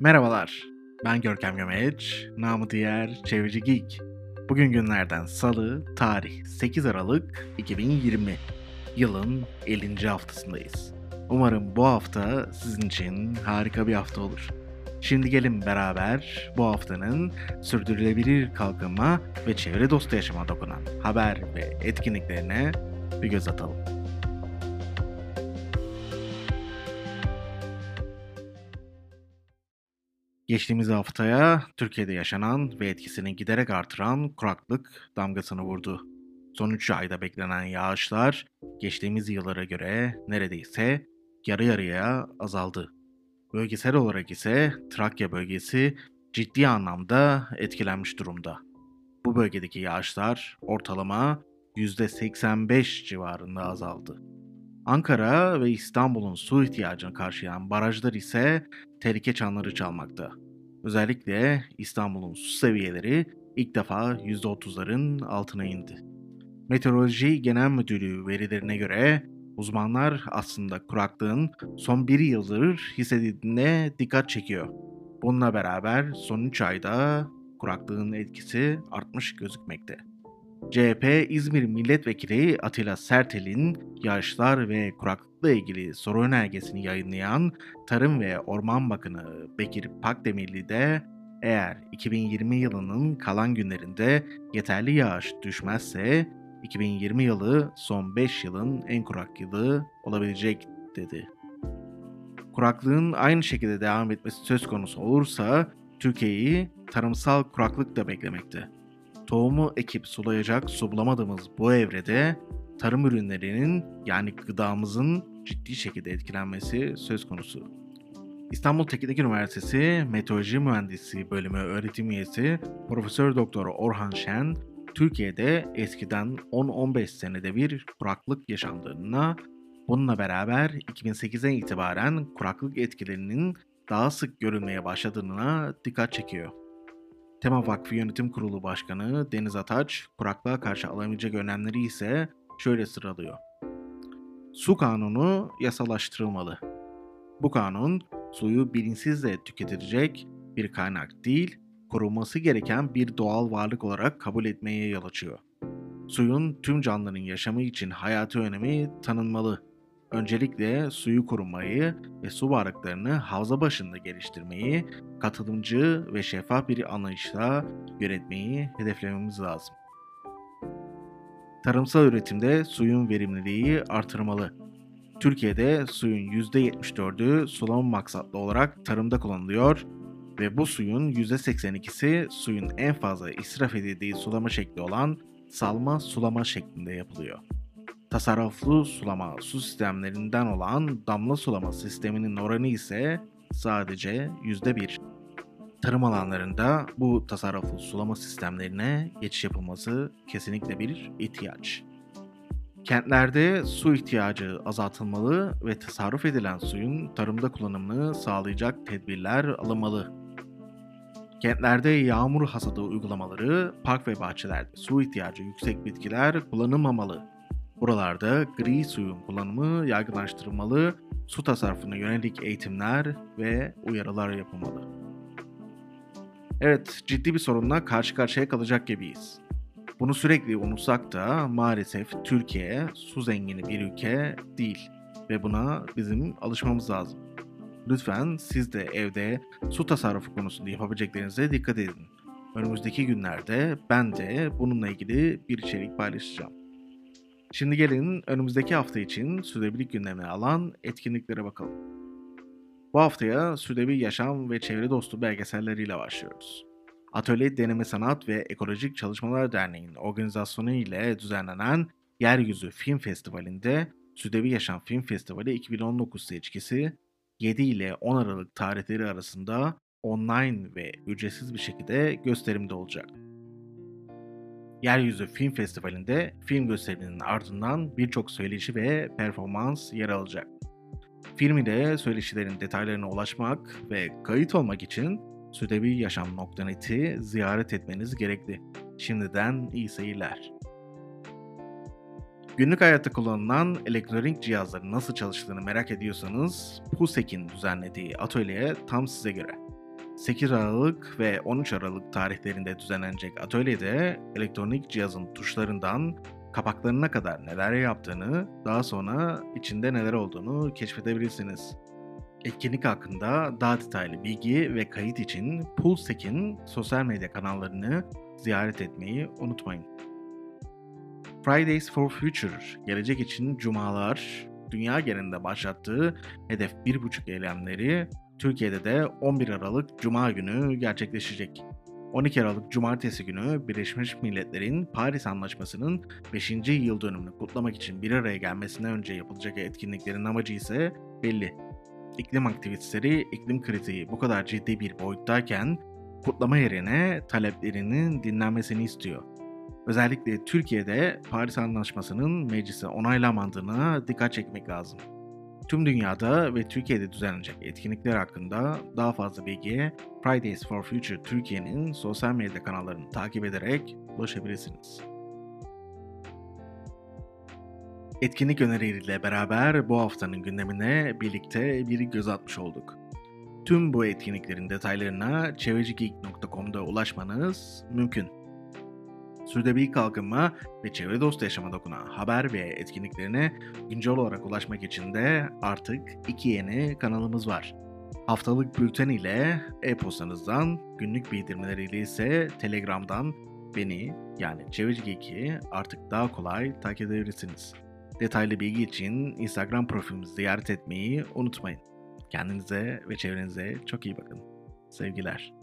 Merhabalar, ben Görkem Gömeç, namı diğer Çevreci Geek. Bugün günlerden salı, tarih 8 Aralık 2020. Yılın 50. haftasındayız. Umarım bu hafta sizin için harika bir hafta olur. Şimdi gelin beraber bu haftanın sürdürülebilir kalkınma ve çevre dostu yaşama dokunan haber ve etkinliklerine bir göz atalım. Geçtiğimiz haftaya Türkiye'de yaşanan ve etkisini giderek artıran kuraklık damgasını vurdu. Son 3 ayda beklenen yağışlar geçtiğimiz yıllara göre neredeyse yarı yarıya azaldı. Bölgesel olarak ise Trakya bölgesi ciddi anlamda etkilenmiş durumda. Bu bölgedeki yağışlar ortalama %85 civarında azaldı. Ankara ve İstanbul'un su ihtiyacını karşılayan barajlar ise tehlike çanları çalmakta. Özellikle İstanbul'un su seviyeleri ilk defa %30'ların altına indi. Meteoroloji Genel Müdürlüğü verilerine göre uzmanlar aslında kuraklığın son bir yıldır hissedildiğine dikkat çekiyor. Bununla beraber son 3 ayda kuraklığın etkisi artmış gözükmekte. CHP İzmir Milletvekili Atilla Sertel'in yağışlar ve kuraklıkla ilgili soru önergesini yayınlayan Tarım ve Orman Bakanı Bekir Pakdemirli de eğer 2020 yılının kalan günlerinde yeterli yağış düşmezse 2020 yılı son 5 yılın en kurak yılı olabilecek dedi. Kuraklığın aynı şekilde devam etmesi söz konusu olursa Türkiye'yi tarımsal kuraklık da beklemekte. Tohumu ekip sulayacak su bulamadığımız bu evrede tarım ürünlerinin yani gıdamızın ciddi şekilde etkilenmesi söz konusu. İstanbul Teknik Üniversitesi Meteoroloji Mühendisi Bölümü öğretim üyesi Profesör Doktor Orhan Şen, Türkiye'de eskiden 10-15 senede bir kuraklık yaşandığına, bununla beraber 2008'den itibaren kuraklık etkilerinin daha sık görülmeye başladığına dikkat çekiyor. Tema Vakfı Yönetim Kurulu Başkanı Deniz Ataç, kuraklığa karşı alamayacak önlemleri ise şöyle sıralıyor. Su kanunu yasalaştırılmalı. Bu kanun suyu bilinçsizle tüketilecek bir kaynak değil, korunması gereken bir doğal varlık olarak kabul etmeye yol açıyor. Suyun tüm canlıların yaşamı için hayati önemi tanınmalı. Öncelikle suyu korunmayı ve su varlıklarını havza başında geliştirmeyi, katılımcı ve şeffaf bir anlayışla yönetmeyi hedeflememiz lazım. Tarımsal üretimde suyun verimliliği artırmalı. Türkiye'de suyun %74'ü sulama maksatlı olarak tarımda kullanılıyor ve bu suyun %82'si suyun en fazla israf edildiği sulama şekli olan salma sulama şeklinde yapılıyor. Tasarruflu sulama su sistemlerinden olan damla sulama sisteminin oranı ise sadece %1. Tarım alanlarında bu tasarruflu sulama sistemlerine geçiş yapılması kesinlikle bir ihtiyaç. Kentlerde su ihtiyacı azaltılmalı ve tasarruf edilen suyun tarımda kullanımını sağlayacak tedbirler alınmalı. Kentlerde yağmur hasadı uygulamaları, park ve bahçelerde su ihtiyacı yüksek bitkiler kullanılmamalı. Buralarda gri suyun kullanımı yaygınlaştırılmalı, su tasarrufuna yönelik eğitimler ve uyarılar yapılmalı. Evet, ciddi bir sorunla karşı karşıya kalacak gibiyiz. Bunu sürekli unutsak da maalesef Türkiye su zengini bir ülke değil ve buna bizim alışmamız lazım. Lütfen siz de evde su tasarrufu konusunda yapabileceklerinize dikkat edin. Önümüzdeki günlerde ben de bununla ilgili bir içerik paylaşacağım. Şimdi gelin önümüzdeki hafta için sürdürülebilirlik gündemine alan etkinliklere bakalım. Bu haftaya sürdürülebilir yaşam ve çevre dostu belgeselleriyle başlıyoruz. Atölye Deneme Sanat ve Ekolojik Çalışmalar Derneği'nin organizasyonu ile düzenlenen Yeryüzü Film Festivali'nde Südevi Yaşam Film Festivali 2019 seçkisi 7 ile 10 Aralık tarihleri arasında online ve ücretsiz bir şekilde gösterimde olacak. Yeryüzü Film Festivali'nde film gösteriminin ardından birçok söyleşi ve performans yer alacak. Film ile söyleşilerin detaylarına ulaşmak ve kayıt olmak için sürdürülebiliryaşam.net'i ziyaret etmeniz gerekli. Şimdiden iyi seyirler. Günlük hayatta kullanılan elektronik cihazların nasıl çalıştığını merak ediyorsanız PUSEK'in düzenlediği atölye tam size göre. 8 Aralık ve 13 Aralık tarihlerinde düzenlenecek atölyede elektronik cihazın tuşlarından kapaklarına kadar neler yaptığını, daha sonra içinde neler olduğunu keşfedebilirsiniz. Etkinlik hakkında daha detaylı bilgi ve kayıt için Pulse'in sosyal medya kanallarını ziyaret etmeyi unutmayın. Fridays for Future, gelecek için cumalar, dünya genelinde başlattığı hedef 1.5 eylemleri Türkiye'de de 11 Aralık Cuma günü gerçekleşecek. 12 Aralık Cumartesi günü Birleşmiş Milletler'in Paris Anlaşması'nın 5. yıl dönümünü kutlamak için bir araya gelmesinden önce yapılacak etkinliklerin amacı ise belli. İklim aktivistleri iklim kritiği bu kadar ciddi bir boyuttayken kutlama yerine taleplerinin dinlenmesini istiyor. Özellikle Türkiye'de Paris Anlaşması'nın meclise onaylanmadığına dikkat çekmek lazım. Tüm dünyada ve Türkiye'de düzenlenecek etkinlikler hakkında daha fazla bilgiye Fridays for Future Türkiye'nin sosyal medya kanallarını takip ederek ulaşabilirsiniz. Etkinlik önerileriyle beraber bu haftanın gündemine birlikte bir göz atmış olduk. Tüm bu etkinliklerin detaylarına çevrecigeek.com'da ulaşmanız mümkün. Sürdürülebilir kalkınma ve çevre dostu yaşama dokunan haber ve etkinliklerine güncel olarak ulaşmak için de artık iki yeni kanalımız var. Haftalık bülten ile e-postanızdan, günlük bildirimleriyle ise Telegram'dan beni yani Çevreci Geek'i artık daha kolay takip edebilirsiniz. Detaylı bilgi için Instagram profilimizi ziyaret etmeyi unutmayın. Kendinize ve çevrenize çok iyi bakın. Sevgiler.